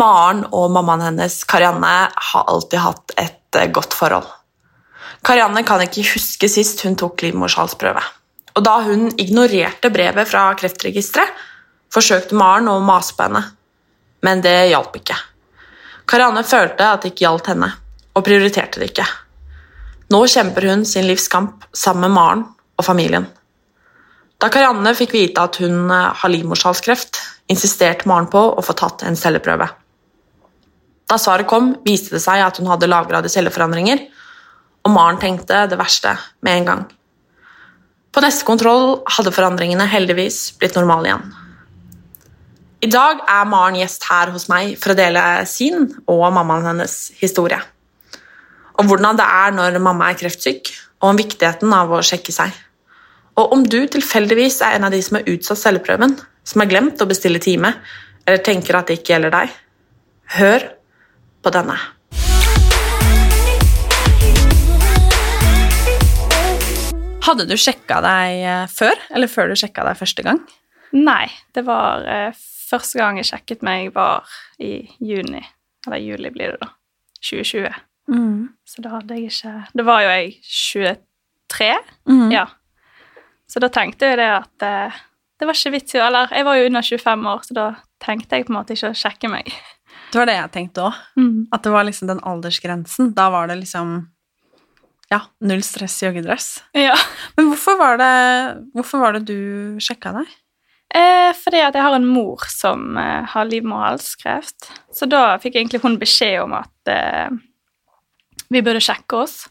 Maren og mammaen hennes, Karianne, har alltid hatt et eh, godt forhold. Karianne kan ikke huske sist hun tok livmorshalsprøve. Og da hun ignorerte brevet fra Kreftregisteret, forsøkte Maren å mase på henne. Men det hjalp ikke. Karianne følte at det ikke gjaldt henne, og prioriterte det ikke. Nå kjemper hun sin livs kamp sammen med Maren og familien. Da Karianne fikk vite at hun eh, har livmorshalskreft, insisterte Maren på å få tatt en celleprøve. Da svaret kom, viste det seg at hun hadde lavgradige celleforandringer, og Maren tenkte det verste med en gang. På neste kontroll hadde forandringene heldigvis blitt normale igjen. I dag er Maren gjest her hos meg for å dele sin og mammaen hennes historie. Om hvordan det er når mamma er kreftsyk, og om viktigheten av å sjekke seg. Og om du tilfeldigvis er en av de som har utsatt celleprøven, som har glemt å bestille time, eller tenker at det ikke gjelder deg, hør på denne. Hadde du sjekka deg eh, før, eller før du sjekka deg første gang? Nei, det var eh, Første gang jeg sjekket meg, var i juni. Eller juli blir det, da. 2020. Mm. Så da hadde jeg ikke Da var jo jeg 23. Mm. Ja. Så da tenkte jeg det at eh, det var ikke vits i Eller jeg var jo under 25 år, så da tenkte jeg på en måte ikke å sjekke meg. Det var det jeg tenkte òg. Mm. At det var liksom den aldersgrensen. Da var det liksom Ja, null stress joggedress. Ja. Men hvorfor var det, hvorfor var det du sjekka deg? Eh, fordi at jeg har en mor som eh, har livmorhalskreft. Så da fikk egentlig hun beskjed om at eh, vi burde sjekke oss.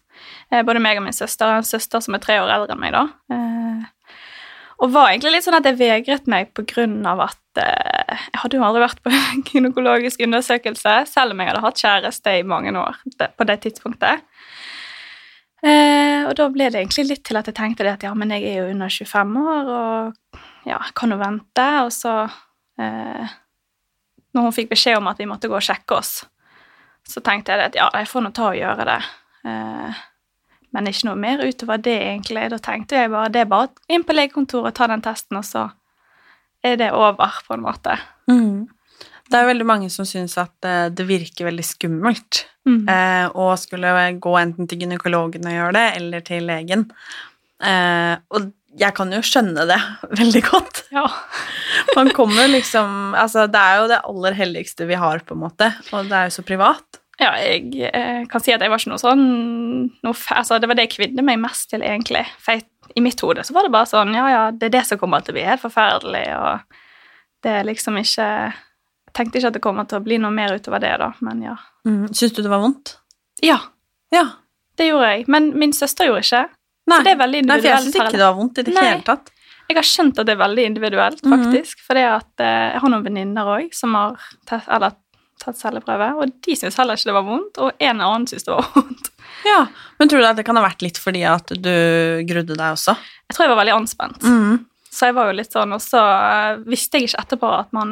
Eh, både meg og min søster. En søster som er tre år eldre enn meg, da. Eh, og var egentlig litt sånn at jeg vegret meg på grunn av at eh, jeg hadde jo aldri vært på gynekologisk undersøkelse, selv om jeg hadde hatt kjæreste i mange år på det tidspunktet. Eh, og da ble det egentlig litt til at jeg tenkte det at ja, men jeg er jo under 25 år, og ja, kan jo vente. Og så, eh, når hun fikk beskjed om at vi måtte gå og sjekke oss, så tenkte jeg at ja, jeg får nå ta og gjøre det. Eh, men ikke noe mer utover det, egentlig. Da tenkte jeg bare det er bare inn på legekontoret, ta den testen, og så er det over, på en måte. Det er veldig mange som syns at eh, det virker veldig skummelt Mm. eh, å skulle gå enten til gynekologen og gjøre det, eller til legen. Eh, og jeg kan jo skjønne det veldig godt. Ja. Man kommer liksom Altså, det er jo det aller helligste vi har, på en måte, og det er jo så privat. Ja, jeg eh, kan si at jeg var ikke noe sånn noe, altså, Det var det jeg kvidde meg mest til, egentlig. For jeg, i mitt hode så var det bare sånn Ja, ja, det er det som kommer til å bli helt forferdelig, og det er liksom ikke tenkte ikke at det kommer til å bli noe mer utover det, da, men ja. Mm. Syns du det var vondt? Ja, Ja. det gjorde jeg. Men min søster gjorde ikke. Nei, Så det er veldig Nei for jeg individuelt. syns ikke det var vondt i det hele tatt. Jeg har skjønt at det er veldig individuelt, faktisk. faktisk. For det at eh, jeg har noen venninner òg som har tatt, eller, tatt celleprøve, og de syns heller ikke det var vondt, og en annen syns det var vondt. Ja, Men tror du at det kan ha vært litt fordi at du grudde deg også? Jeg tror jeg var veldig anspent. Mm. Så jeg var jo litt sånn, og så eh, visste jeg ikke etterpå at man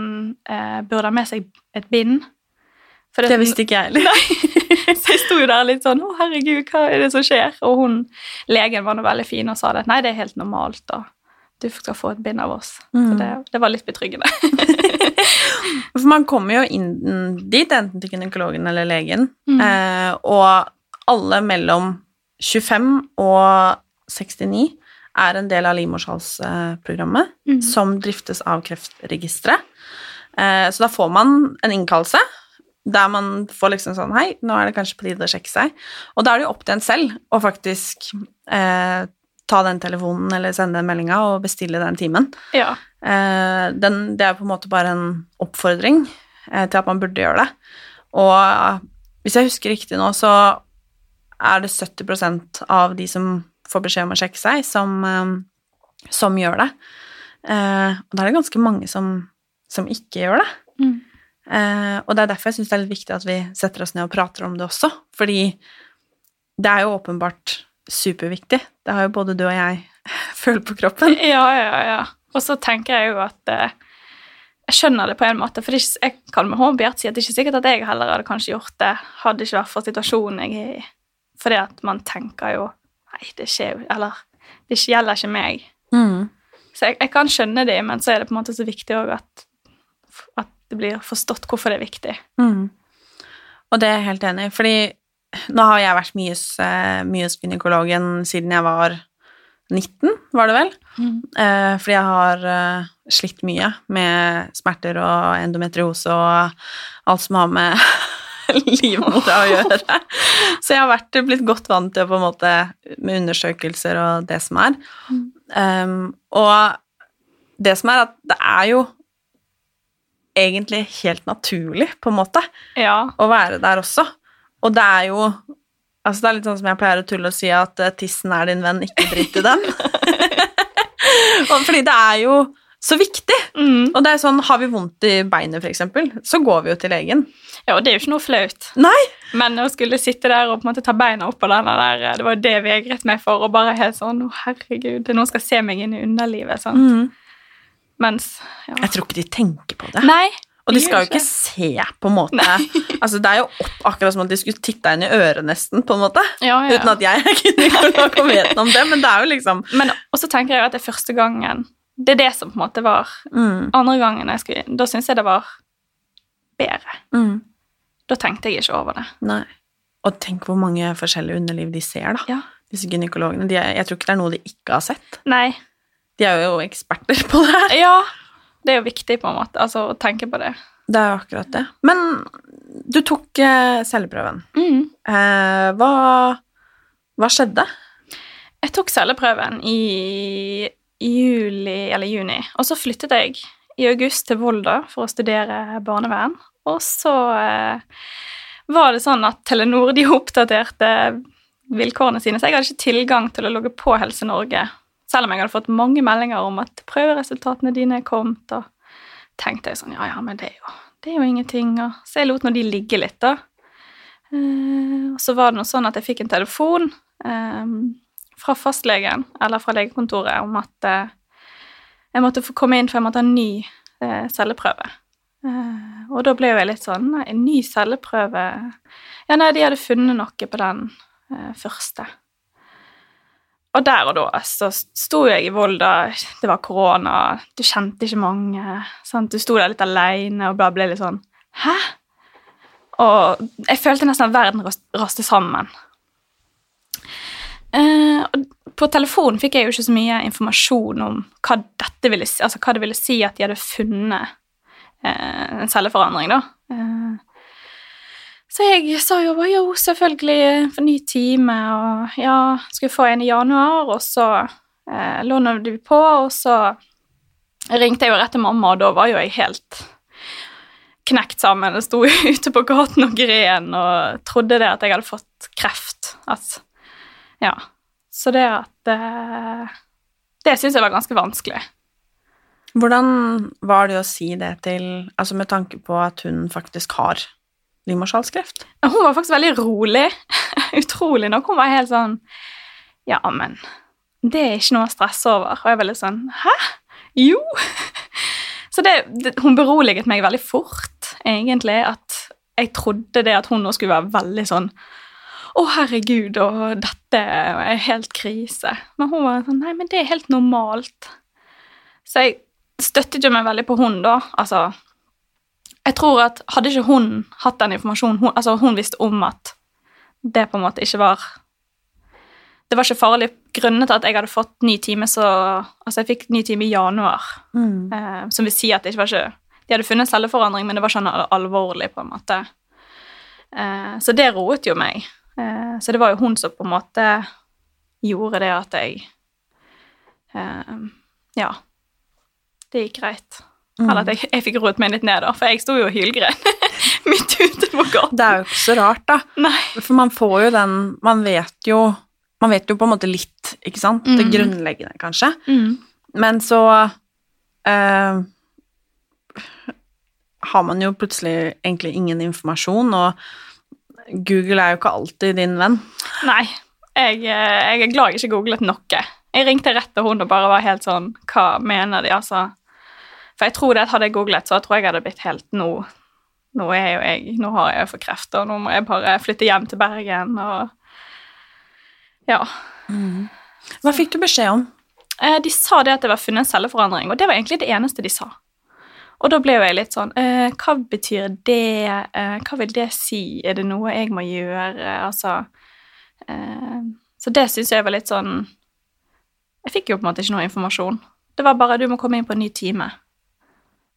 eh, burde ha med seg et bind. For Det visste ikke jeg heller. så jeg sto jo der litt sånn 'Å, herregud, hva er det som skjer?' Og hun, legen var nå veldig fin og sa det. 'Nei, det er helt normalt, og du skal få et bind av oss.' Så Mm. det, det var litt betryggende. For man kommer jo inn dit, enten til gynekologen eller legen, Mm. eh, og alle mellom 25 og 69 er en del av livmorshalsprogrammet, Mm. som driftes av Kreftregisteret. Eh, så da får man en innkallelse der man får liksom sånn Hei, nå er det kanskje på tide å sjekke seg. Og da er det jo opp til en selv å faktisk eh, ta den telefonen eller sende den meldinga og bestille den timen. ja. Eh, den, det er på en måte bare en oppfordring eh, til at man burde gjøre det. Og eh, hvis jeg husker riktig nå, så er det 70% av de som får beskjed om å sjekke seg, som, eh, som gjør det. Eh, og da er det ganske mange som, som ikke gjør det. Mm. Eh, og det er derfor jeg syns det er litt viktig at vi setter oss ned og prater om det også. Fordi det er jo åpenbart superviktig. Det har jo både du og jeg følt på kroppen. Ja, ja, ja. Og så tenker jeg jo at eh, jeg skjønner det på en måte, for ikke, jeg kan med hånd på si at det er ikke sikkert at jeg heller hadde kanskje gjort det, hadde ikke vært for situasjonen jeg er i. Fordi at man tenker jo Nei, det skjer jo Eller det gjelder ikke meg. Mm. Så jeg, jeg kan skjønne det, men så er det på en måte så viktig òg at, at det blir forstått hvorfor det er viktig. Mm. Og det er jeg helt enig i, fordi nå har jeg vært mye, hos, eh, hos gynekologen siden jeg var 19, var det vel? Eh, fordi jeg har eh, slitt mye med smerter og endometriose og alt som har med livmora å gjøre. Så jeg har vært, blitt godt vant til på en måte med undersøkelser og det som er. Um, og det som er at det er jo egentlig helt naturlig, på en måte, Ja. å være der også. Og det er jo Altså, det er litt sånn som jeg pleier å tulle og si at eh, tissen er din venn, ikke drit i den. fordi det er jo så viktig. Mm. Og det er sånn, har vi vondt i beinet, eksempel, så går vi jo til legen. ja, og det er jo ikke noe flaut. Nei! Men å skulle sitte der og på en måte ta beina opp på denne der, det var jo det jeg vegret meg for, og bare helt sånn Å, herregud, er noen skal se meg inn i underlivet. sant? Mm. Mens ja. Jeg tror ikke de tenker på det. Nei. Og de skal jo ikke se, på en måte. Altså, det er jo opp akkurat som at de skulle titta inn i øret, nesten, på en måte. Ja, ja. Uten at jeg er gynekolog og vet noe om det, men det er jo liksom Men også tenker jeg at det er første gangen Det er det som på en måte var mm, Andre gangen jeg skulle Da syntes jeg det var bedre. mm, Da tenkte jeg ikke over det. Nei. Og tenk hvor mange forskjellige underliv de ser, da. Ja. Disse gynekologene. De er, jeg tror ikke det er noe de ikke har sett. Nei. De er jo eksperter på det her. Ja. Det er jo viktig, på en måte, altså å tenke på det. Det er jo akkurat det. Men du tok eh, celleprøven. Mm. Eh, hva, hva skjedde? Jeg tok celleprøven i, i juli eller juni, og så flyttet jeg i august til Volda for å studere barnevern. Og så eh, var det sånn at Telenor de oppdaterte vilkårene sine, så jeg hadde ikke tilgang til å logge på Helse Norge, selv om jeg hadde fått mange meldinger om at prøveresultatene dine er kommet, og tenkte jeg sånn, ja, ja, men det er jo, det er jo ingenting, og så jeg lot nå de ligge litt da. Eh, og så var det noe sånn at jeg fikk en telefon eh, fra fastlegen, eller fra legekontoret, om at eh, jeg måtte få komme inn for jeg måtte ha en ny eh, celleprøve. Eh, og da ble jeg litt sånn Nei, en ny celleprøve Ja, nei, de hadde funnet noe på den første. Og der og da så sto jeg i Volda, det var korona, du kjente ikke mange, sant? du sto der litt alene og bare ble litt sånn Hæ? Og jeg følte nesten at verden raste sammen. Eh, på telefonen fikk jeg jo ikke så mye informasjon om hva, dette ville, altså hva det ville si at de hadde funnet eh, en celleforandring, da. Eh, så jeg sa jo bare jo, selvfølgelig, for ny time, og ja, skulle få en i januar, og så eh, låner vi på, og så ringte jeg jo rett til mamma, og da var jo jeg helt knekt sammen. Jeg sto ute på gaten og gren og trodde det at jeg hadde fått kreft. At, ja. Så det at eh, Det syns jeg var ganske vanskelig. Hvordan var det å si det til Altså med tanke på at hun faktisk har livmorhalskreft? Hun var faktisk veldig rolig. Utrolig nok. Hun var helt sånn Ja, men det er ikke noe å stresse over. Og jeg var litt sånn Hæ? Jo! Så det, det, hun beroliget meg veldig fort, egentlig. At jeg trodde det at hun nå skulle være veldig sånn Å, herregud, og dette er helt krise. Men hun var sånn Nei, men det er helt normalt. Så jeg støttet jo meg veldig på hun, da. Altså jeg tror at hadde ikke hun hatt den informasjonen hun, Altså, hun visste om at det på en måte ikke var Det var ikke farlig. grunnet til at jeg hadde fått ny time, så Altså, jeg fikk ny time i januar, Mm. eh, som vil si at det ikke var ikke De hadde funnet celleforandring, men det var ikke alvorlig, på en måte. Eh, så det roet jo meg. Eh, så det var jo hun som på en måte gjorde det at jeg eh, Ja. Det gikk greit. Mm. Eller at jeg, jeg fikk roet meg litt ned, da, for jeg sto jo og hylgren midt ute på gaten. Det er jo ikke så rart, da. Nei. For man får jo den Man vet jo Man vet jo på en måte litt, ikke sant? Det Mm. grunnleggende, kanskje. Mm. Men så eh, har man jo plutselig egentlig ingen informasjon, og Google er jo ikke alltid din venn. Nei, jeg, eh, jeg er glad jeg ikke googlet noe. Jeg ringte rett til hun og bare var helt sånn Hva mener de, altså? For jeg tror det at hadde jeg googlet, så tror jeg jeg hadde blitt helt nå Nå er jo jeg Nå har jeg jo for kreft, og nå må jeg bare flytte hjem til Bergen og Ja. Hva fikk du beskjed om? Eh, De sa det at det var funnet en celleforandring, og det var egentlig det eneste de sa. Og da ble jo jeg litt sånn eh, Hva betyr det? Eh, hva vil det si? Er det noe jeg må gjøre? Altså eh, Så det syns jeg var litt sånn Jeg fikk jo på en måte ikke noe informasjon. Det var bare 'du må komme inn på en ny time'.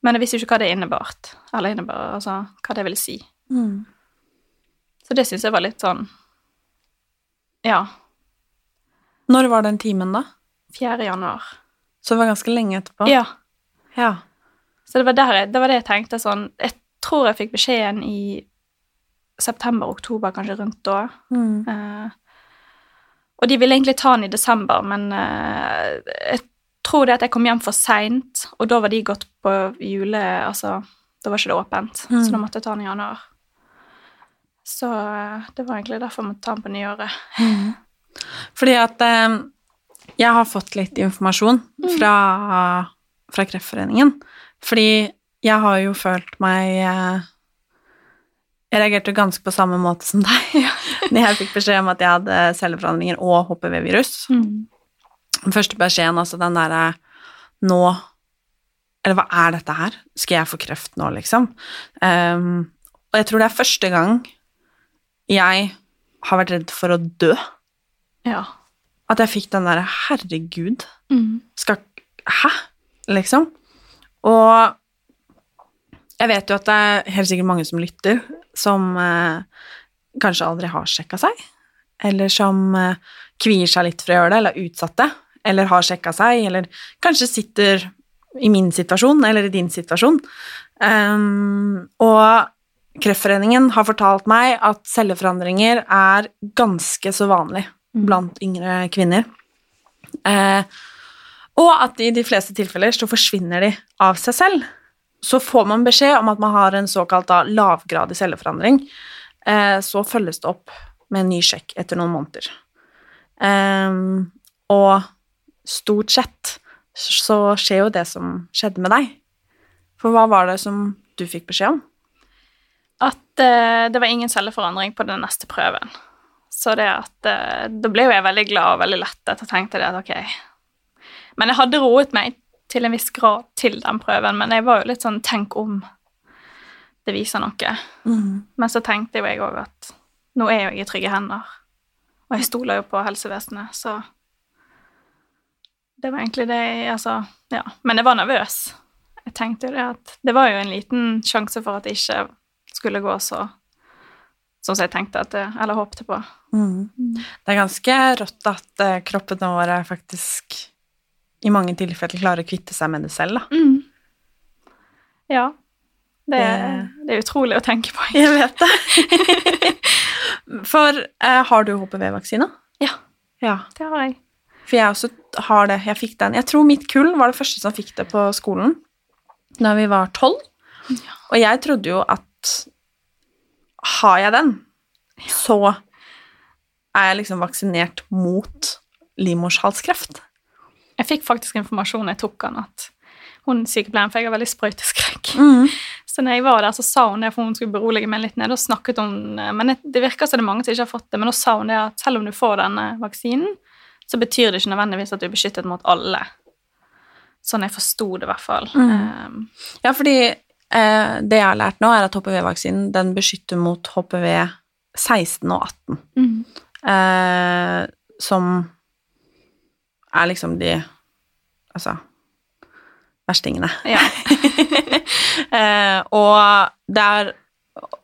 Men jeg visste jo ikke hva det innebart. Eller innebar, altså hva det ville si. Så det syns jeg var litt sånn Ja. Når var den timen, da? 4. januar. Så det var ganske lenge etterpå? Ja. Ja. Så det var, der det var det jeg tenkte sånn Jeg tror jeg fikk beskjeden i september-oktober, kanskje rundt da. Mm. Uh, og de ville egentlig ta den i desember, men uh, jeg tror det at jeg kom hjem for seint, og da var de gått på jule... Altså, da var ikke det åpent, Mm. så da måtte jeg ta den i januar. Så eh, det var egentlig derfor jeg måtte ta den på nyåret. Fordi at eh, jeg har fått litt informasjon fra, fra Kreftforeningen. Fordi jeg har jo følt meg eh, Jeg reagerte ganske på samme måte som deg når jeg fikk beskjed om at jeg hadde celleforandringer og HPV-virus. Den første beskjeden, altså den derre Nå Eller hva er dette her? Skal jeg få kreft nå, liksom? Um, og jeg tror det er første gang jeg har vært redd for å dø. Ja. At jeg fikk den derre Herregud, Mm. skal Hæ? Liksom. Og jeg vet jo at det er helt sikkert mange som lytter, som eh, kanskje aldri har sjekka seg, eller som eh, kvier seg litt for å gjøre det, eller er utsatte, eller har sjekka seg, eller kanskje sitter i min situasjon, eller i din situasjon. Um, og Kreftforeningen har fortalt meg at celleforandringer er ganske så vanlig blant yngre kvinner. Eh, og at i de fleste tilfeller så forsvinner de av seg selv. Så får man beskjed om at man har en såkalt da, lavgradig celleforandring. Eh, så følges det opp med en ny sjekk etter noen måneder. Ehm, og stort sett så skjer jo det som skjedde med deg. For hva var det som du fikk beskjed om? At eh, det var ingen celleforandring på den neste prøven. Så det at eh, Da ble jo jeg veldig glad og veldig lettet og tenkte det at ok. Men jeg hadde roet meg til en viss grad til den prøven, men jeg var jo litt sånn Tenk om det viser noe. Men så tenkte jo jeg òg at nå er jo jeg i trygge hender. Og jeg stoler jo på helsevesenet, så Det var egentlig det jeg Altså, ja. Men jeg var nervøs. Jeg tenkte jo det at Det var jo en liten sjanse for at det ikke skulle gå så Sånn som jeg tenkte at det, Eller håpte på. Det er ganske rått at eh, kroppene våre faktisk i mange tilfeller klarer å kvitte seg med det selv, da. Ja. Det, Det- det er utrolig å tenke på. Jeg vet det. For eh, har du HPV-vaksina? Ja, Ja. det har jeg. For jeg også har det. Jeg fikk den. Jeg tror mitt kull var det første som fikk det på skolen da vi var tolv. Og jeg trodde jo at har jeg den, så er jeg liksom vaksinert mot livmorshalskreft. Jeg fikk faktisk informasjon jeg tok han at hun sykepleieren, for jeg har veldig sprøyteskrekk. Så når jeg var der, så sa hun det, for hun skulle berolige meg litt ned. Og snakket hun, men det- virker som det er mange som ikke har fått det, men da sa hun det at selv om du får denne vaksinen, så betyr det ikke nødvendigvis at du er beskyttet mot alle. Sånn jeg forsto det, i hvert fall. Um, Ja, fordi eh, det jeg har lært nå, er at HPV-vaksinen den beskytter mot HPV 16 og 18. eh, som er liksom de Altså verstingene. ja. Eh, og det er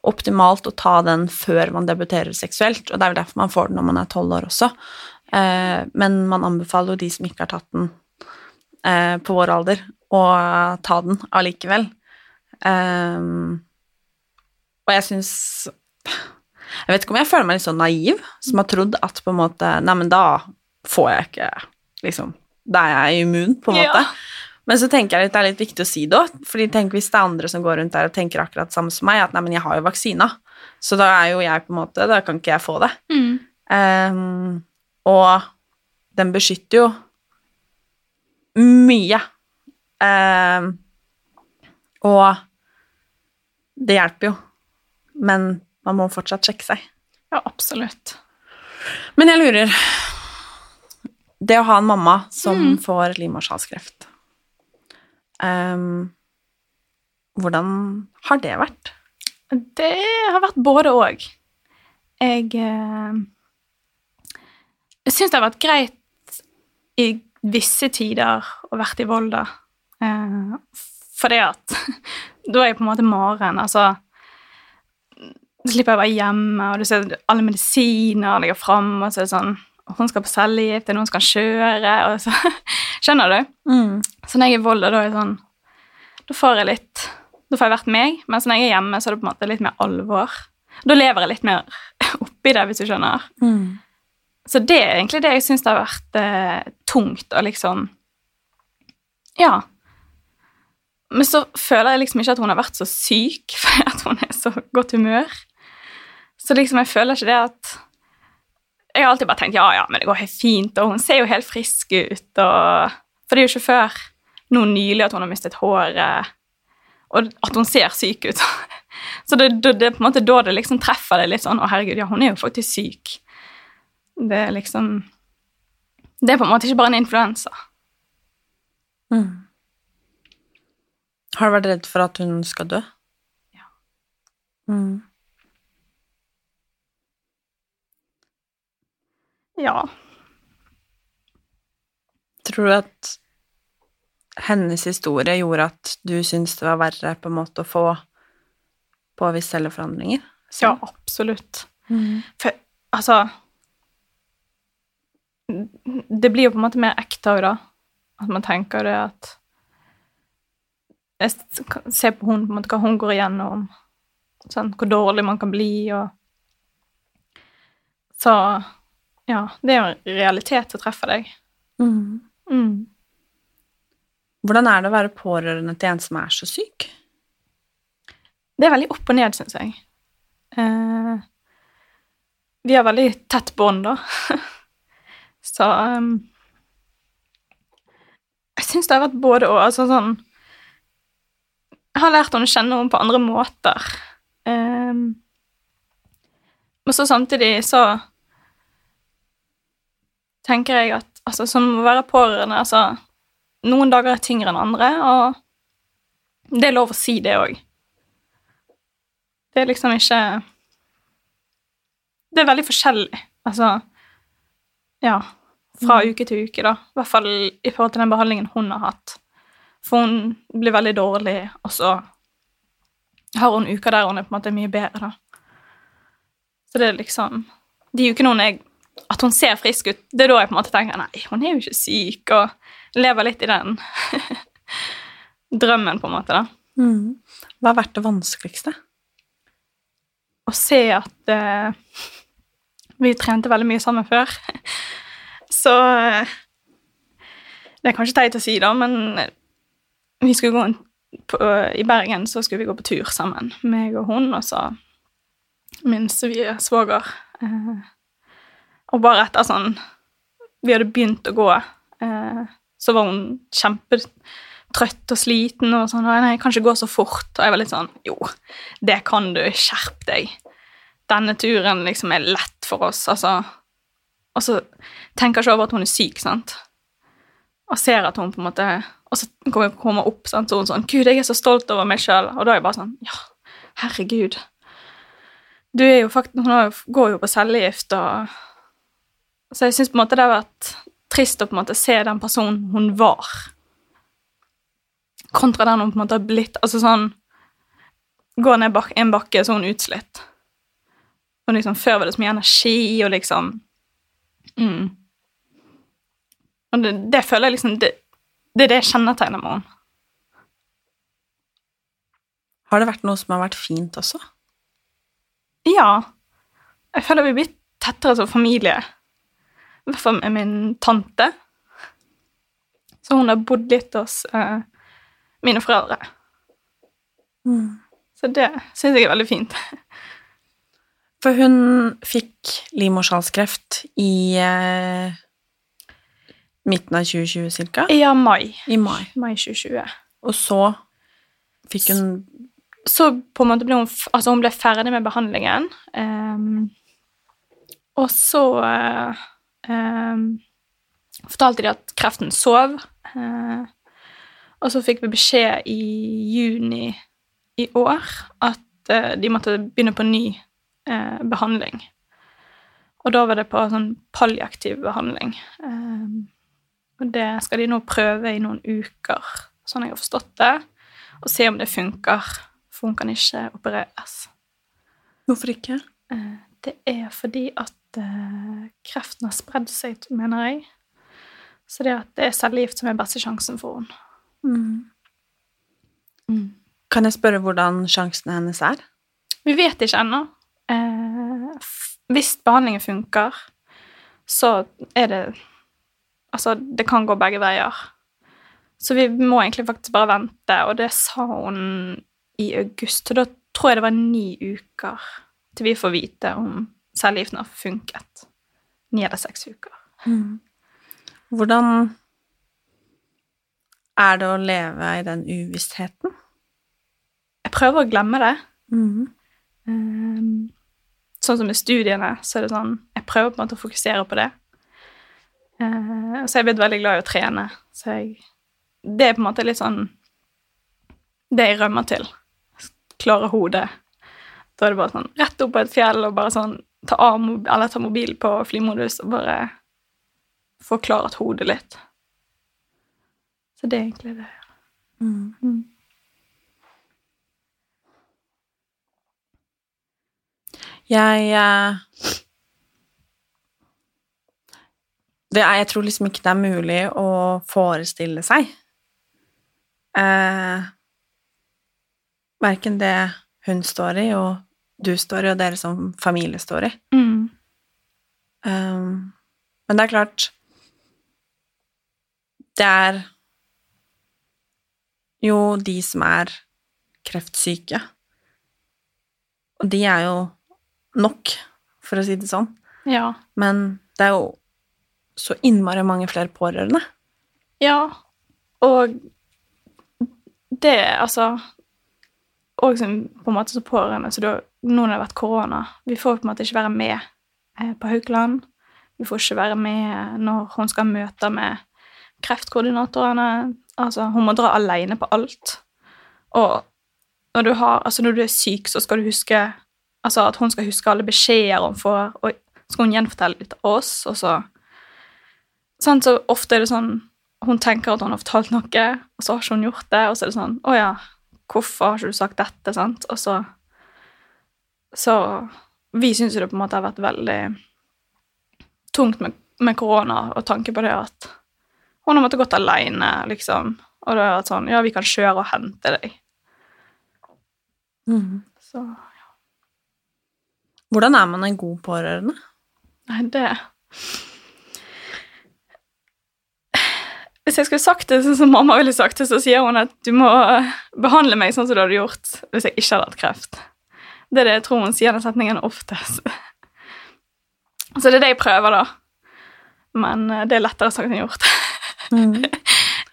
optimalt å ta den før man debuterer seksuelt, og det er vel derfor man får den når man er tolv år også. Eh, men man anbefaler jo de som ikke har tatt den eh, på vår alder, å ta den allikevel. Eh, og jeg syns Jeg vet ikke om jeg føler meg litt sånn naiv, som har trodd at på en måte Nei, men da får jeg ikke liksom Da er jeg immun, på en Ja. Men så tenker jeg at det er litt viktig å si det òg, fordi tenk hvis det er andre som går rundt der og tenker akkurat samme som meg, at nei, men jeg har jo vaksina, Så da er jo jeg på en måte Da kan ikke jeg få det. Mm. Um, og den beskytter jo mye. Um, og det hjelper jo, men man må fortsatt sjekke seg. Ja, absolutt. Men jeg lurer Det å ha en mamma som Mm. får livmorhalskreft um, Hvordan har det vært? Det har vært både og. Jeg eh, syns det har vært greit i visse tider å vært i Volda. Eh, det at da er jeg på en måte Maren. Altså slipper jeg å være hjemme, og du ser alle medisiner ligger fram, og så er det sånn Hun skal på cellegift, det er noen som kan kjøre, og så Skjønner du? Så når jeg er i Volda, da er det sånn Da får jeg litt Da får jeg vært meg, mens når jeg er hjemme, så er det på en måte litt mer alvor. Da lever jeg litt mer oppi det, hvis du skjønner. Så det er egentlig det jeg syns har vært eh, tungt å liksom Ja. Men så føler jeg liksom ikke at hun har vært så syk, fordi at hun er så godt humør. Så liksom jeg føler ikke det at Jeg har alltid bare tenkt ja, ja, men det går helt fint, og hun ser jo helt frisk ut, og For det er jo ikke før nå nylig at hun har mistet håret, og at hun ser syk ut. Så det, det, det er på en måte da det liksom treffer det litt sånn Å, herregud, ja, hun er jo faktisk syk. Det er liksom Det er på en måte ikke bare en influensa. Har du vært redd for at hun skal dø? Ja. Mm. Ja. Tror du at hennes historie gjorde at du syntes det var verre på en måte å få påvist celleforandringer? Ja, absolutt. Mm. For altså Det blir jo på en måte mer ekte òg, da. At man tenker det at Jeg ser på hun, på en måte, hva hun går igjennom. Sånn, hvor dårlig man kan bli, og Så ja, det er jo en realitet som treffer deg. Mm. Mm. Hvordan er det å være pårørende til en som er så syk? Det er veldig opp og ned, syns jeg. Eh, vi har veldig tett bånd, da. Så um, Jeg syns det har vært både og. Altså sånn Jeg har lært henne å kjenne henne på andre måter. Um, men så samtidig så tenker jeg at altså, som å være pårørende altså, Noen dager er tyngre enn andre, og det er lov å si det òg. Det er liksom ikke Det er veldig forskjellig. Altså Ja. Fra uke til uke, da. I hvert fall i forhold til den behandlingen hun har hatt. For hun blir veldig dårlig, og så har hun uker der hun er på en måte mye bedre, da. Så det er liksom De ukene hun er At hun ser frisk ut, det er da jeg på en måte tenker nei, hun er jo ikke syk, og lever litt i den drømmen, på en måte, da. Mm. Hva har vært det vanskeligste? å se at uh, vi trente veldig mye sammen før. Så uh, Det er kanskje teit å si, da, men vi skulle gå en, på, I Bergen så skulle vi gå på tur sammen, meg og hun, og så min svoger. Eh, og bare etter sånn Vi hadde begynt å gå, eh, så var hun kjempetrøtt og sliten og sånn. Nei, jeg kan ikke gå så fort. Og jeg var litt sånn Jo, det kan du. Skjerp deg. Denne turen liksom er lett for oss, altså. Og så tenker jeg ikke over at hun er syk, sant. Og ser at hun på en måte Og så kommer hun opp, sant, så hun sånn Gud, jeg er så stolt over meg sjøl. Og da er jeg bare sånn Ja, herregud. Du er jo faktisk Hun går jo på cellegift, og Så jeg syns på en måte det har vært trist å på en måte se den personen hun var, kontra den hun på en måte har blitt. Altså sånn Går ned bak en bakke, så er hun utslitt. Og liksom Før var det så mye energi, og liksom mm. Og det, det føler jeg liksom Det, det er det kjennetegner med henne. Har det vært noe som har vært fint også? Ja. Jeg føler vi har blitt tettere som familie. I hvert fall med min tante. Så hun har bodd litt hos eh, mine foreldre. Så det syns jeg er veldig fint. For hun fikk livmorhalskreft i eh, midten av 2020 cirka. Ja, mai. I mai. Mai 2020. Og så fikk hun Så på en måte ble hun, altså hun ble ferdig med behandlingen. um, og så ehm, fortalte de at kreften sov. eh, og så fikk vi beskjed i juni i år at eh, de måtte begynne på ny eh, behandling. Og da var det på sånn palliaktiv behandling. Ehm, og det skal de nå prøve i noen uker, sånn jeg har forstått det, og se om det funker. For hun kan ikke opereres. Hvorfor ikke? Eh, Det er fordi at eh, kreften har spredd seg, mener jeg. Så det at det er cellegift som er beste sjansen for henne. Mm. Kan jeg spørre hvordan sjansene hennes er? Vi vet ikke ennå. Eh, hvis behandlingen funker, så er det Altså, det kan gå begge veier. Så vi må egentlig faktisk bare vente, og det sa hun i august. Og da tror jeg det var ni uker til vi får vite om cellegiften har funket. Ni eller seks uker. Hvordan er det å leve i den uvisstheten? Jeg prøver å glemme det. Ehm, sånn som med studiene, så er det sånn Jeg prøver på en måte å fokusere på det. Eh, så jeg er blitt veldig glad i å trene. Så jeg Det er på en måte litt sånn Det jeg rømmer til. Klare hodet. Da er det bare sånn rett opp på et fjell og bare sånn ta av ta mobilen på flymodus og bare få klarhet hodet litt. Så det er egentlig det. Mm. Jeg eh, det er, Jeg tror liksom ikke det er mulig å forestille seg eh, Verken det hun står i, og du står i, og dere som familie står i. Mm. Um, men det er klart Det er jo de som er kreftsyke. Og de er jo nok, for å si det sånn. Ja. Men det er jo så innmari mange flere pårørende. Ja, og det, altså Og som på en måte så pårørende, så da, nå når det har vært korona Vi får på en måte ikke være med eh, på Haukeland. Vi får ikke være med når hun skal ha møter med kreftkoordinatorene. Altså, hun må dra alene på alt. Og når du, har, altså når du er syk, så skal du huske altså at hun skal huske alle beskjeder hun får, og skal hun gjenfortelle litt av oss, og så Sånn, så ofte er det sånn Hun tenker at hun har fortalt noe, og så har ikke hun gjort det, og så er det sånn Å ja, hvorfor har ikke du sagt dette? Sant? Og så Så vi syns jo det på en måte har vært veldig tungt med, med korona, og tanke på det at hun har måttet gått alene, liksom. Og det har vært sånn Ja, vi kan kjøre og hente deg. Så Hvordan er man en god pårørende? Nei, det Hvis jeg skulle sagt det sånn som mamma ville sagt det, så sier hun at du må behandle meg sånn som du hadde gjort hvis jeg ikke hadde hatt kreft. Det er det jeg tror hun sier den setningen oftest. Så det er det jeg prøver, da. Men eh, det er lettere sagt enn gjort.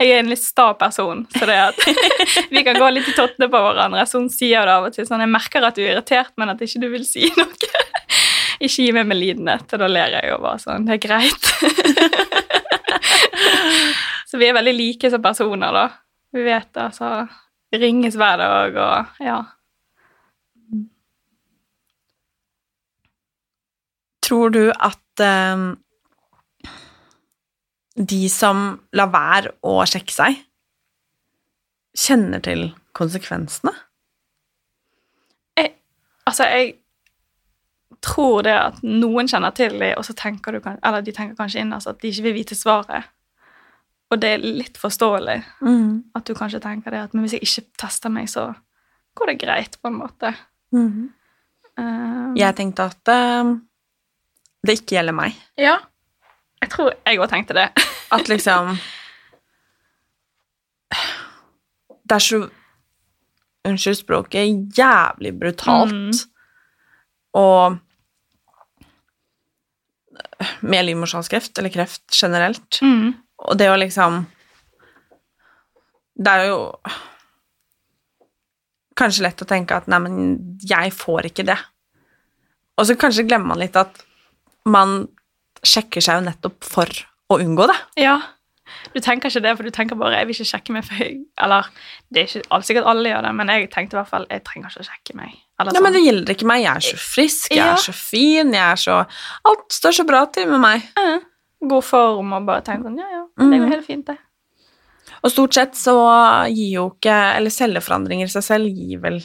Jeg er en litt sta person, så det er at vi kan gå litt i tottene på hverandre. Så hun sier det av og til sånn Jeg merker at du er irritert, men at ikke du vil si noe. Ikke gi meg medlidenhet. Og da ler jeg jo bare sånn Det er greit. Så vi er veldig like som personer, da. Vi vet det, altså. Ringes hver dag, og ja. Tror du at um, de som lar være å sjekke seg, kjenner til konsekvensene? Jeg, altså, jeg tror det at noen kjenner til det, og så tenker du Eller de tenker kanskje inn altså, at de ikke vil vite svaret. Og det er litt forståelig at du kanskje tenker det at men hvis jeg ikke tester meg, så går det greit, på en måte. Eh, Jeg tenkte at uh, det ikke gjelder meg. ja. Jeg tror jeg òg tenkte det. At liksom Det er så Unnskyld språket jævlig brutalt. Mm. Og med livmorhalskreft, eller kreft generelt. Mm. Og det å liksom Det er jo kanskje lett å tenke at nei, men jeg får ikke det. Og så kanskje glemmer man litt at man sjekker seg jo nettopp for å unngå det. Ja. Du tenker ikke det, for du tenker bare 'jeg vil ikke sjekke meg', for jeg Eller det er ikke sikkert alle gjør det, men jeg tenkte i hvert fall 'jeg trenger ikke å sjekke meg'. Eller Nei, men sånn. det gjelder ikke meg. Jeg er så frisk, jeg Ja. er så fin, jeg er så Alt står så bra til med meg. Ja. God form og bare tenke sånn 'ja, ja, det er jo Mhm. helt fint', det'. Og stort sett så gir jo ikke Eller celleforandringer i seg selv gir vel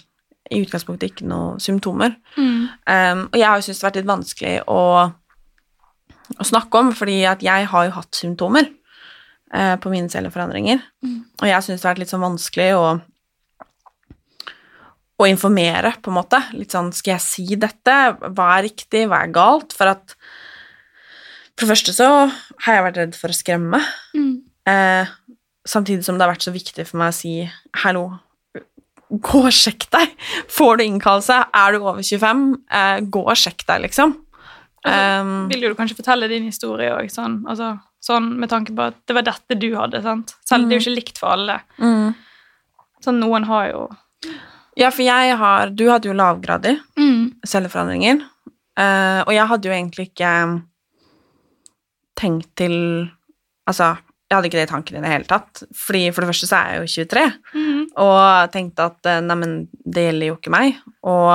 i utgangspunktet ikke noen symptomer. Mm. Um, og jeg har jo syntes det har vært litt vanskelig å, å snakke om, fordi at jeg har jo hatt symptomer uh, på mine celleforandringer. Mm. Og jeg syns det har vært litt sånn vanskelig å, å informere, på en måte. Litt sånn Skal jeg si dette? Hva er riktig? Hva er galt? For at For det første så har jeg vært redd for å skremme. Mm. Eh, samtidig som det har vært så viktig for meg å si hallo, gå og sjekk deg. Får du innkallelse, er du over 25, eh, gå og sjekk deg, liksom. Altså, Um, Vil du kanskje fortelle din historie òg, sånn, altså, sånn med tanke på at det var dette du hadde, sant? Selv det er jo ikke likt for alle. mm. Sånn, noen har jo Ja, for jeg har Du hadde jo lavgradig mm. celleforandringer, eh, og jeg hadde jo egentlig ikke tenkt til Altså, jeg hadde ikke det i tanken i det hele tatt, fordi for det første så er jeg jo 23. Mm. og tenkte at eh, neimen, det gjelder jo ikke meg. Og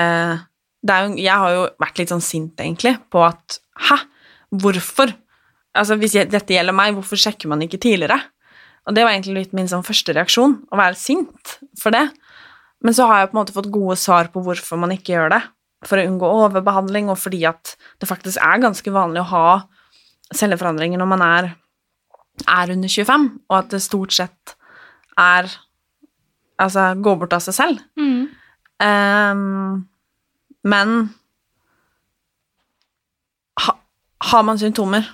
eh, det er jo, jeg har jo vært litt sånn sint, egentlig, på at Hæ? Hvorfor? Altså, Hvis jeg, dette gjelder meg, hvorfor sjekker man ikke tidligere? Og det var egentlig litt min sånn første reaksjon, å være sint for det. Men så har jeg på en måte fått gode svar på hvorfor man ikke gjør det. For å unngå overbehandling, og fordi at det faktisk er ganske vanlig å ha celleforandringer når man er, er under 25, og at det stort sett er Altså går bort av seg selv. Mm. Um, men ha, har man symptomer,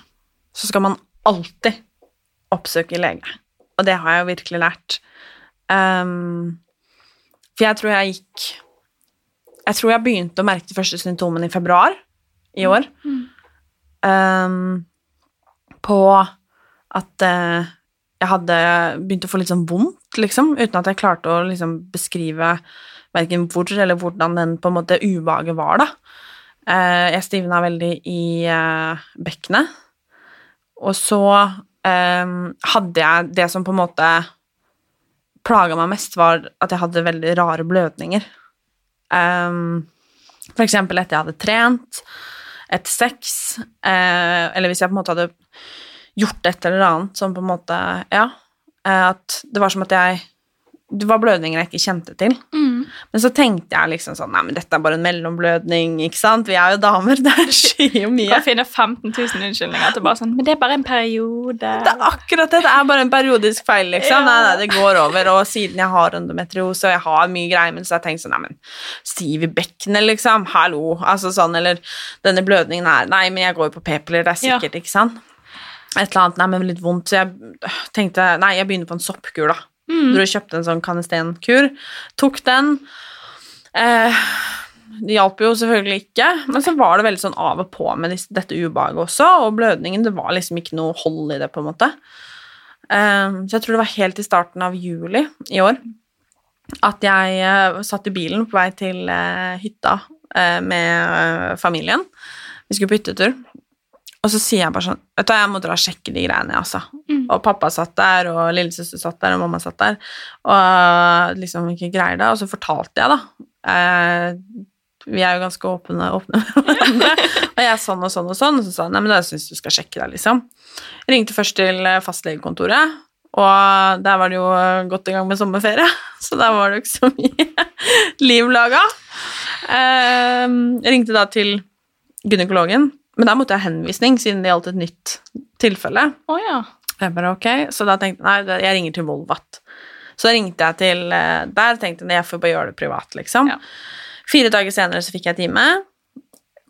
så skal man alltid oppsøke lege. Og det har jeg jo virkelig lært. Um, for jeg tror jeg gikk Jeg tror jeg begynte å merke de første symptomene i februar i år. Mm. Ehm, på at eh, jeg hadde begynt å få litt sånn vondt, liksom, uten at jeg klarte å liksom beskrive verken hvor eller hvordan den på en måte ubehaget var, da. Eh, jeg stivna veldig i eh, bekkenet, og så eh, hadde jeg det som på en måte plaga meg mest, var at jeg hadde veldig rare blødninger. Um, for eksempel etter jeg hadde trent, etter sex, eh, eller hvis jeg på en måte hadde gjort et eller annet som på en måte Ja, eh, at det var som at jeg Det var blødninger jeg ikke kjente til. Mm. Men så tenkte jeg liksom sånn Nei, men dette er bare en mellomblødning, ikke sant? Vi er jo damer, det skjer jo mye. kan finne 15 000 unnskyldninger til bare sånn Men det er bare en periode. Det er akkurat det. Det er bare en periodisk feil, liksom. Ja. Nei, nei, det går over. Og siden jeg har endometriose og jeg har mye greier, men så har jeg tenkt sånn Nei, men stiv i bekkenet, liksom. Hallo. Altså sånn, eller denne blødningen her Nei, men jeg går jo på p-piller, det er Ja. sikkert, ikke sant? Et eller annet, nei, men litt vondt. Så jeg tenkte Nei, jeg begynner på en soppkur, da. Mm. Dro og kjøpte en sånn Canesten-kur. Tok den. Eh, det hjalp jo selvfølgelig ikke, men så var det veldig sånn av og på med dette ubehaget også, og blødningen, det var liksom ikke noe hold i det, på en måte. Eh, så jeg tror det var helt i starten av juli i år at jeg eh, satt i bilen på vei til eh, hytta eh, med familien. Vi skulle på hyttetur. Og så sier jeg bare sånn Vet du jeg må dra og sjekke de greiene, altså. Mm. Og pappa satt der, og lillesøster satt der, og mamma satt der. Og liksom ikke greier det. Og så fortalte jeg, da. Eh, vi er jo ganske åpne, åpne med hverandre. og jeg er sånn og sånn og sånn. Og så sa han nei, men da syns du skal sjekke deg, liksom. Jeg ringte først til fastlegekontoret, og der var det jo godt i gang med sommerferie. Så der var det jo ikke så mye liv laga. Eh, ringte da til gynekologen, men der måtte jeg ha henvisning, siden det gjaldt et nytt tilfelle. Oh, ja. Jeg bare okay. så da tenkte jeg nei, jeg ringer til Volvat. Så da ringte jeg til eh, der, tenkte jeg jeg får bare gjøre det privat, liksom. Ja. Fire dager senere så fikk jeg time.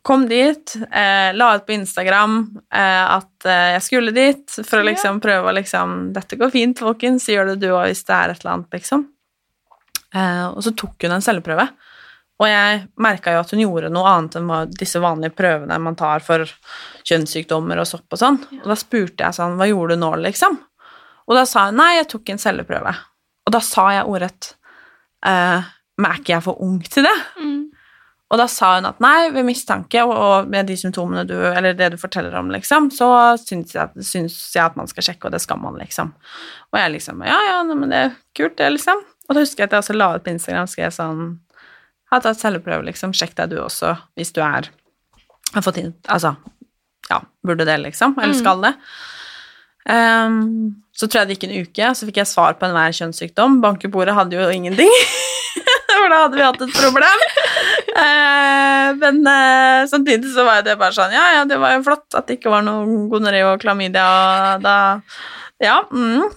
Kom dit, eh, la ut på Instagram eh, at eh, jeg skulle dit, for å Ja. liksom prøve å liksom Dette går fint, folkens, gjør det du òg hvis det er et eller annet, liksom. Eh, og så tok hun en celleprøve, Og jeg merka jo at hun gjorde noe annet enn disse vanlige prøvene man tar for kjønnssykdommer og sopp og sånn. Og da spurte jeg sånn Hva gjorde du nå, liksom? Og da sa hun nei, jeg tok en celleprøve. Og da sa jeg ordrett eh, Men er ikke jeg for ung til det? Mm. Og da sa hun at nei, ved mistanke og, og med de symptomene du Eller det du forteller om, liksom, så syns jeg, syns jeg at man skal sjekke, og det skal man, liksom. Og jeg liksom Ja, ja, men det er kult, det, liksom. Og da husker jeg at jeg også la ut på Instagram skrev sånn Har tatt celleprøve, liksom. Sjekk deg du også, hvis du er Har fått inn Altså, ja, burde det, liksom. Eller skal det. Um, så tror jeg det gikk en uke, så fikk jeg svar på enhver kjønnssykdom. Bankebordet hadde jo ingenting, for da hadde vi hatt et problem. Uh, men uh, samtidig så var det bare sånn Ja, ja, det var jo flott at det ikke var noe gonoré og klamydia, og da Ja. Mm.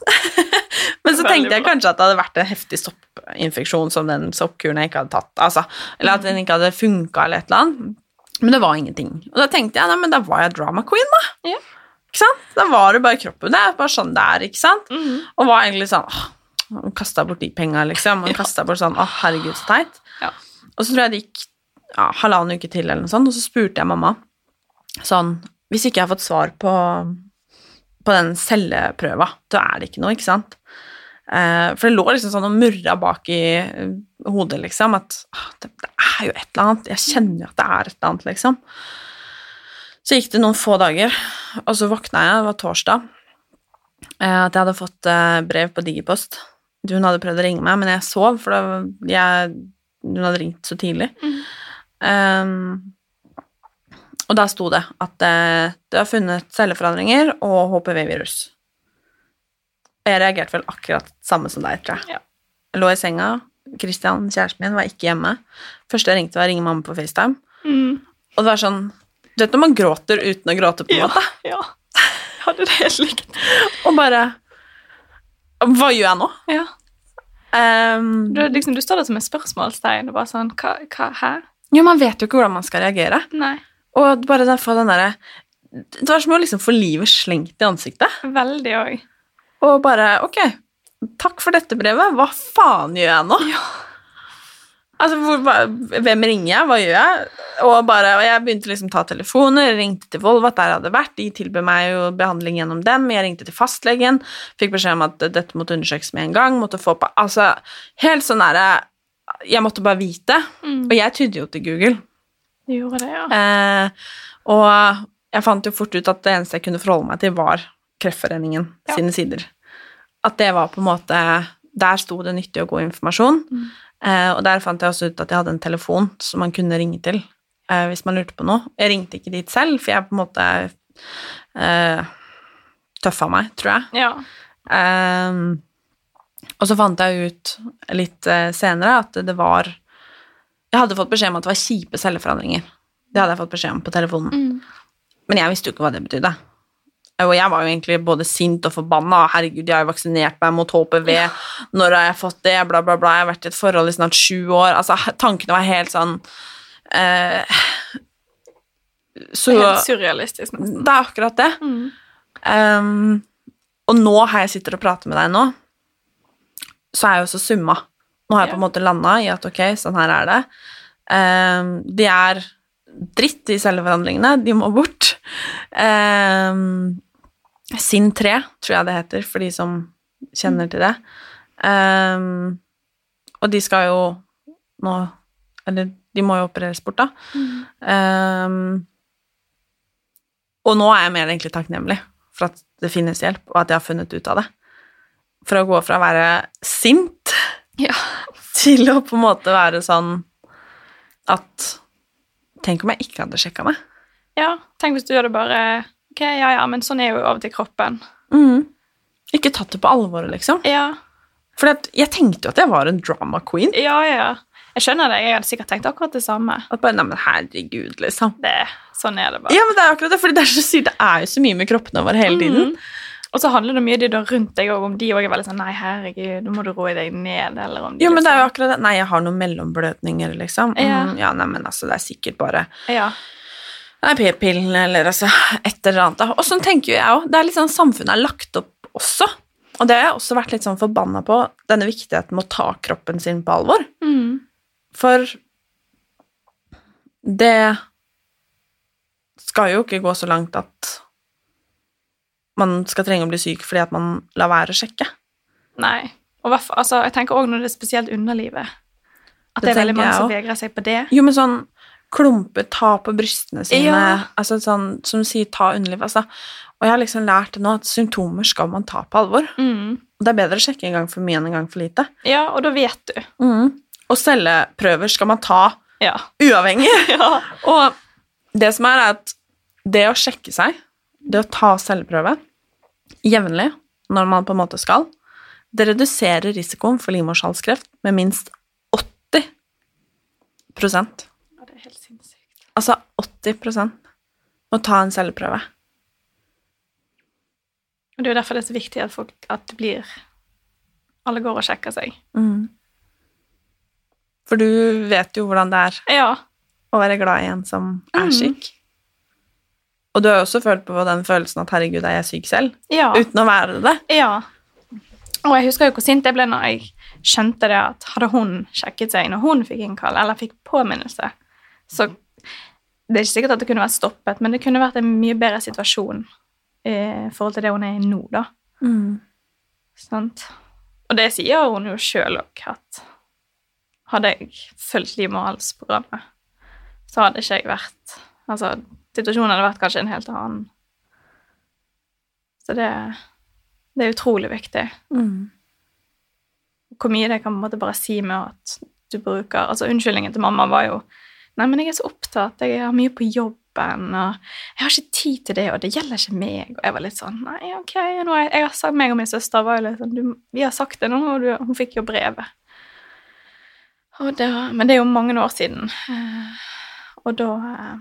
men så tenkte jeg kanskje at det hadde vært en heftig soppinfeksjon som den soppkuren jeg ikke hadde tatt, altså. Eller at den ikke hadde funka, eller et eller annet. Men det var ingenting. Og da tenkte jeg nei, men da var jeg drama queen, da. Ja. Ikke sant? Da var det bare kroppen. Det er bare sånn det er, ikke sant? Mm. Og var egentlig sånn åh, Hun kasta bort de penga, liksom. Hun kastet bort sånn Å, herregud, så teit. Ja. Og så tror jeg det gikk ja, halvannen uke til, eller noe sånt, og så spurte jeg mamma sånn Hvis ikke jeg har fått svar på, på den celleprøva, da er det ikke noe, ikke sant? Eh, for det lå liksom sånn og murra bak i eh, hodet, liksom, at ah, det, er jo et eller annet. Jeg kjenner jo at det er et eller annet, liksom. Så gikk det noen få dager, og så våkna jeg, det var torsdag, eh, at jeg hadde fått brev på Digipost. Hun hadde prøvd å ringe meg, men jeg sov, for det, jeg, hun hadde ringt så tidlig. Mm. Um, og da sto det at du det har funnet celleforandringer og HPV-virus. Og jeg reagerte vel akkurat samme som deg, tror jeg. Ja. Jeg lå i senga, Christian, kjæresten min, var ikke hjemme. Første jeg ringte, var å ringe mamma på FaceTime. Mm. Og det var sånn Du vet når man gråter uten å gråte, på en Ja. måte? ja. Jeg hadde det helt likt. Og bare Hva gjør jeg nå? Ja. Um, Du, liksom, du står der som et spørsmålstegn og bare sånn hva, hva, Hæ? jo, man vet jo ikke hvordan man skal reagere. Nei. Og bare den, den derre Det var som å liksom få livet slengt i ansiktet. Veldig òg. Og bare Ok, takk for dette brevet. Hva faen gjør jeg nå? Ja. Altså, hvor, Hvem ringer jeg? Hva gjør jeg? Og, bare, og jeg begynte liksom å ta telefoner, ringte til Volvat, der jeg hadde vært. De tilbød meg jo behandling gjennom dem. Jeg ringte til fastlegen, fikk beskjed om at dette måtte undersøkes med en gang. måtte få på, altså, Helt sånn derre Jeg måtte bare vite. Mm. Og jeg tydde jo til Google. Du gjorde det, ja. Eh, og jeg fant jo fort ut at det eneste jeg kunne forholde meg til, var Kreftforeningen Ja. sine sider. At det var på en måte Der sto det nyttig og god informasjon. Mm. Eh, og der fant jeg også ut at jeg hadde en telefon som man kunne ringe til eh, hvis man lurte på noe. Jeg ringte ikke dit selv, for jeg på en måte eh, tøffa meg, tror jeg. Ja. Ehm, og så fant jeg ut litt eh, senere at det var Jeg hadde fått beskjed om at det var kjipe celleforandringer. Det hadde jeg fått beskjed om på telefonen. Mm. Men jeg visste jo ikke hva det betydde. Og jeg var jo egentlig både sint og forbanna. Herregud, jeg har jo vaksinert meg mot HPV. Når har jeg fått det? Bla, bla, bla. Jeg har vært i et forhold i snart sju år. Altså, tankene var helt sånn eh, Så Helt surrealistisk. nesten. det er akkurat det. Mm. Um, og nå har jeg sitter og prater med deg nå, så er jeg jo så summa. Nå har jeg på en måte landa i at ok, sånn her er det. Um, de er dritt, de celleforandringene. De må bort. Um, Sinn 3, tror jeg det heter, for de som kjenner til det. Um, og de skal jo nå Eller de må jo opereres bort, da. Um, og nå er jeg mer egentlig takknemlig for at det finnes hjelp, og at jeg har funnet ut av det. For å gå fra å være sint Ja. til å på en måte være sånn at Tenk om jeg ikke hadde sjekka meg. ja. Tenk hvis du gjør det bare Ok, ja, ja, men sånn er jo av og til kroppen. Ikke tatt det på alvoret, liksom. Ja. For jeg tenkte jo at jeg var en drama queen. Ja, ja. Jeg skjønner det. Jeg hadde sikkert tenkt akkurat det samme. At bare, nei, men herregud, liksom. Det, sånn er det bare. Ja, men det er akkurat det, fordi det er, så, sykt, det er jo så mye med kroppene våre hele tiden. Mhm. Og så handler det mye de rundt deg også, om de også er veldig sånn Nei, herregud, nå må du roe deg ned, eller om de Jo, men det er jo liksom- akkurat det. Nei, jeg har noen mellomblødninger, liksom. Ja. Mm, ja, nei, men altså, det er sikkert bare Ja. Nei, p-pillen eller altså et eller annet. Og sånn tenker jo jeg òg. Det er litt sånn samfunnet er lagt opp også. Og det har jeg også vært litt sånn forbanna på, denne viktigheten med å ta kroppen sin på alvor. Mm. For det skal jo ikke gå så langt at man skal trenge å bli syk fordi at man lar være å sjekke. Nei. Og altså, jeg tenker også når det er spesielt underlivet. At det, Det er veldig mange som vegrer seg på det. Jo, men sånn klumper, ta på brystene sine, Ja. altså sånn, som sier, ta underlivet'. altså. Og jeg har liksom lært det nå at symptomer skal man ta på alvor. Mm. Og det er bedre å sjekke en gang for mye enn en gang for lite. Ja, og da vet du. Og celleprøver skal man ta Ja. uavhengig. ja. Og det som er, er at det å sjekke seg, det å ta celleprøve jevnlig når man på en måte skal, det reduserer risikoen for livmorhalskreft med minst 80 Ja, det er helt sinnssykt. Altså 80% må ta en celleprøve. Og det er jo derfor det er så viktig at folk at det blir Alle går og sjekker seg. For du vet jo hvordan det er Ja. å være glad i en som er syk. syk. Og du har jo også følt på den følelsen at 'herregud, er jeg syk selv?' Ja. uten å være det. ja. Og jeg husker jo hvor sint jeg ble når jeg skjønte det at hadde hun sjekket seg når hun fikk innkall, eller fikk påminnelse, så det er ikke sikkert at det kunne vært stoppet, men det kunne vært en mye bedre situasjon i forhold til det hun er i nå, da. Sant? Og det sier hun jo sjøl òg, at hadde jeg fulgt livmorhalsprogrammet, så hadde ikke jeg vært Altså, situasjonen hadde vært kanskje en helt annen. Så det, det er utrolig viktig. Hvor mye det kan på en måte bare si med at du bruker Altså, unnskyldningen til mamma var jo Nei, men jeg er så opptatt, jeg har mye på jobben, og jeg har ikke tid til det, og det gjelder ikke meg. Og jeg var litt sånn Nei, ok, nå jeg, jeg har sagt meg og min søster var jo litt sånn du, Vi har sagt det nå, og du, hun fikk jo brevet. Det, men det er jo mange år siden. eh, Og da eh,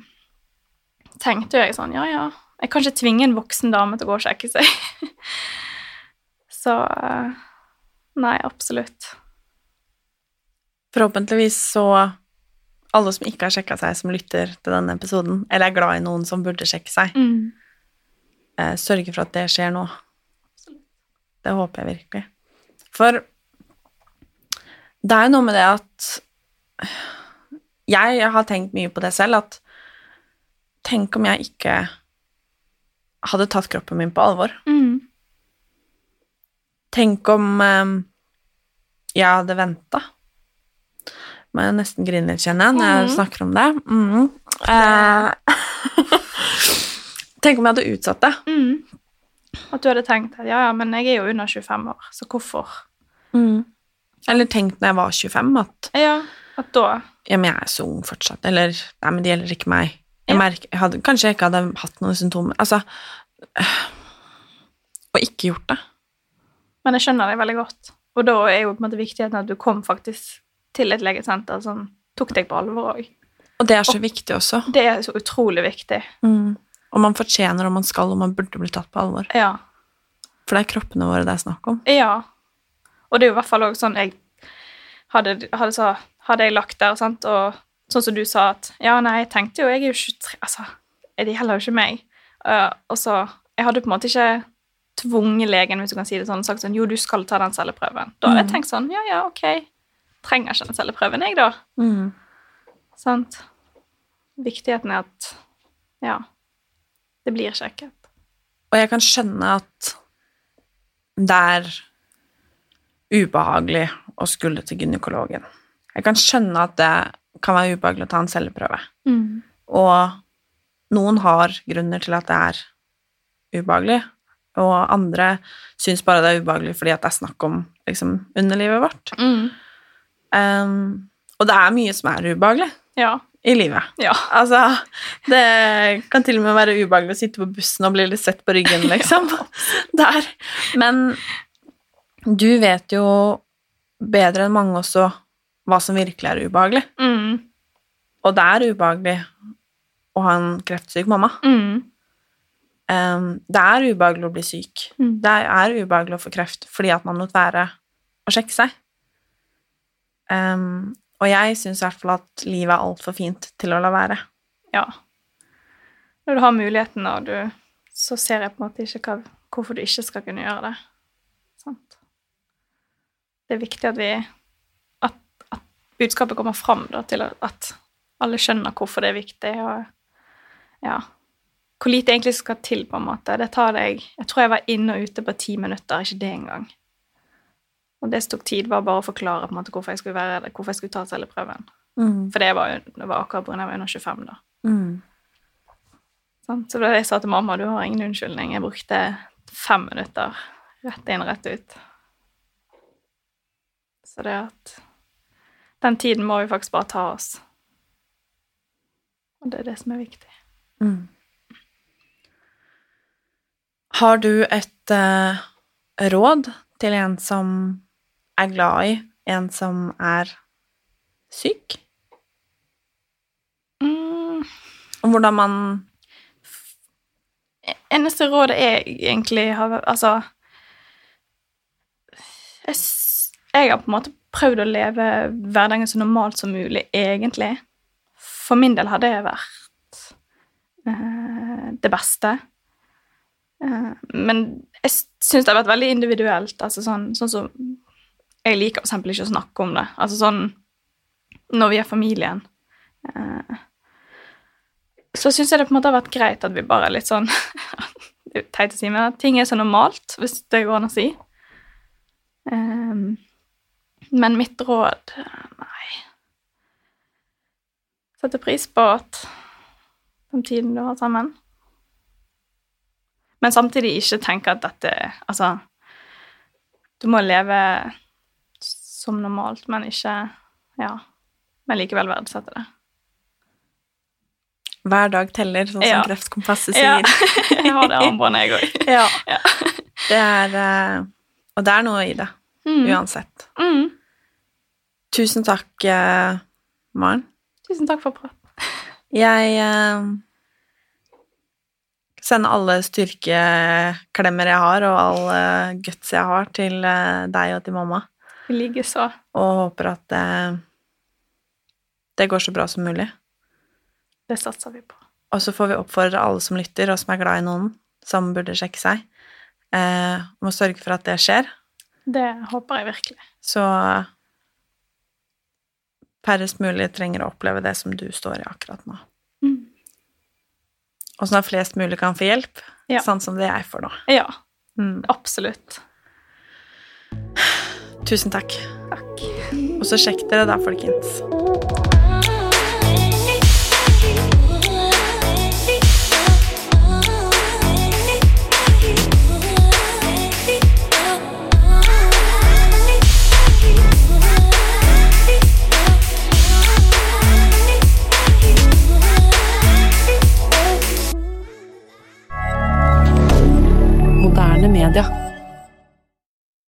tenkte jeg sånn Ja, ja, jeg kan ikke tvinge en voksen dame til å gå og sjekke seg. Så eh, Nei, absolutt. Forhåpentligvis så alle som ikke har sjekka seg, som lytter til denne episoden, eller er glad i noen som burde sjekke seg, Mm. eh, sørge for at det skjer nå. Det håper jeg virkelig. For det er jo noe med det at Jeg har tenkt mye på det selv, at tenk om jeg ikke hadde tatt kroppen min på alvor. Mm. Tenk om eh, jeg hadde venta. Må jeg nesten grine litt, kjenner jeg, når jeg Mhm. snakker om det. Mm. Eh, Tenk om jeg hadde utsatt det. Mm. At du hadde tenkt at ja, ja, men jeg er jo under 25 år, så hvorfor? Eller tenkt når jeg var 25, at Ja, at da ja, men jeg er så ung fortsatt. Eller nei, men det gjelder ikke meg. Jeg merker, jeg hadde, kanskje jeg ikke hadde hatt noen symptomer. Altså øh, Og ikke gjort det. Men jeg skjønner deg veldig godt. Og da er jo på en måte viktigheten at du kom faktisk til et legesenter som tok deg på alvor òg. Og det er så viktig også. Det er så utrolig viktig. Og man fortjener og man skal, og man burde bli tatt på alvor. Ja. For det er kroppene våre det er snakk om. Ja. Og det er jo i hvert fall òg sånn jeg hadde, hadde, så, hadde jeg lagt der, sant, og sånn som du sa at Ja, nei, jeg tenkte jo Jeg er jo 23 Altså, de heller jo ikke meg. Uh, og så Jeg hadde på en måte ikke tvunget legen, hvis du kan si det sånn, sagt sånn Jo, du skal ta den celleprøven. Da hadde jeg tenkt sånn Ja, ja, ok. Trenger ikke den celleprøven, jeg, da. Sant? Viktigheten er at Ja. Det blir sjekket. Og jeg kan skjønne at det er ubehagelig å skulle til gynekologen. Jeg kan skjønne at det kan være ubehagelig å ta en celleprøve. Og noen har grunner til at det er ubehagelig, og andre syns bare det er ubehagelig fordi at det er snakk om liksom, underlivet vårt. Mm. Um, og det er mye som er ubehagelig Ja. i livet. Ja. Altså, det kan til og med være ubehagelig å sitte på bussen og bli litt sett på ryggen, liksom. Der. Men du vet jo bedre enn mange også hva som virkelig er ubehagelig. Mm. Og det er ubehagelig å ha en kreftsyk mamma. Mm. Um, det er ubehagelig å bli syk. Mm. Det er ubehagelig å få kreft fordi at man lot være å sjekke seg. Um, og jeg syns i hvert fall at livet er altfor fint til å la være. Ja. Når du har muligheten, og du, så ser jeg på en måte ikke hva, hvorfor du ikke skal kunne gjøre det. Sant? Det er viktig at vi budskapet kommer fram da, til at alle skjønner hvorfor det er viktig, og ja Hvor lite egentlig skal til, på en måte. Det tar deg Jeg tror jeg var inne og ute på ti minutter, ikke det engang. Og det som tok tid, var bare å forklare på en måte hvorfor jeg skulle være hvorfor jeg skulle ta celleprøven. Mm. For det var, det var akkurat pga. jeg var under 25, da. Mm. Sant? Så da jeg sa til mamma du har ingen unnskyldning, jeg brukte fem minutter rett inn, rett ut. Så det at Den tiden må vi faktisk bare ta oss. Og det er det som er viktig. Mm. Har du et uh, råd til en som er glad i en som er syk? Mm. Om hvordan man Eneste rådet jeg egentlig har Altså jeg, jeg har på en måte prøvd å leve hverdagen så normalt som mulig, egentlig. For min del har det vært uh, det beste. Uh, men jeg syns det har vært veldig individuelt. Altså sånn, sånn som Jeg liker for eksempel ikke å snakke om det. Altså sånn Når vi er familien. Uh, så syns jeg det på en måte har vært greit at vi bare er litt sånn Det er teit å si, men at ting er så normalt, hvis det går an å si. Ehm, men mitt råd Nei. Sette pris på at den tiden du har sammen. Men samtidig ikke tenke at dette Altså, du må leve som normalt, men ikke Ja. Men likevel verdsette det. Hver dag teller, sånn som Ja. Kreftkompasset Ja. sier. jeg har det armbåndet, jeg òg. Ja. Ja. Det er eh, Og det er noe i det, Mm. uansett. Mm. Tusen takk, eh, Maren. Tusen takk for prat. Jeg eh, sender alle styrkeklemmer jeg har, og all eh, guts jeg har, til eh, deg og til mamma. Likeså. Og håper at eh, det går så bra som mulig. Det satser vi på. Og så får vi oppfordre alle som lytter, og som er glad i noen, som burde sjekke seg, eh, om å sørge for at det skjer. Det håper jeg virkelig. Så færrest mulig trenger å oppleve det som du står i akkurat nå. Mm. Og sånn at flest mulig kan få hjelp, Ja. sånn som det jeg får nå. Ja, Mm. absolutt. Tusen takk. Takk. Og så sjekk dere da, folkens. hebdomadaire.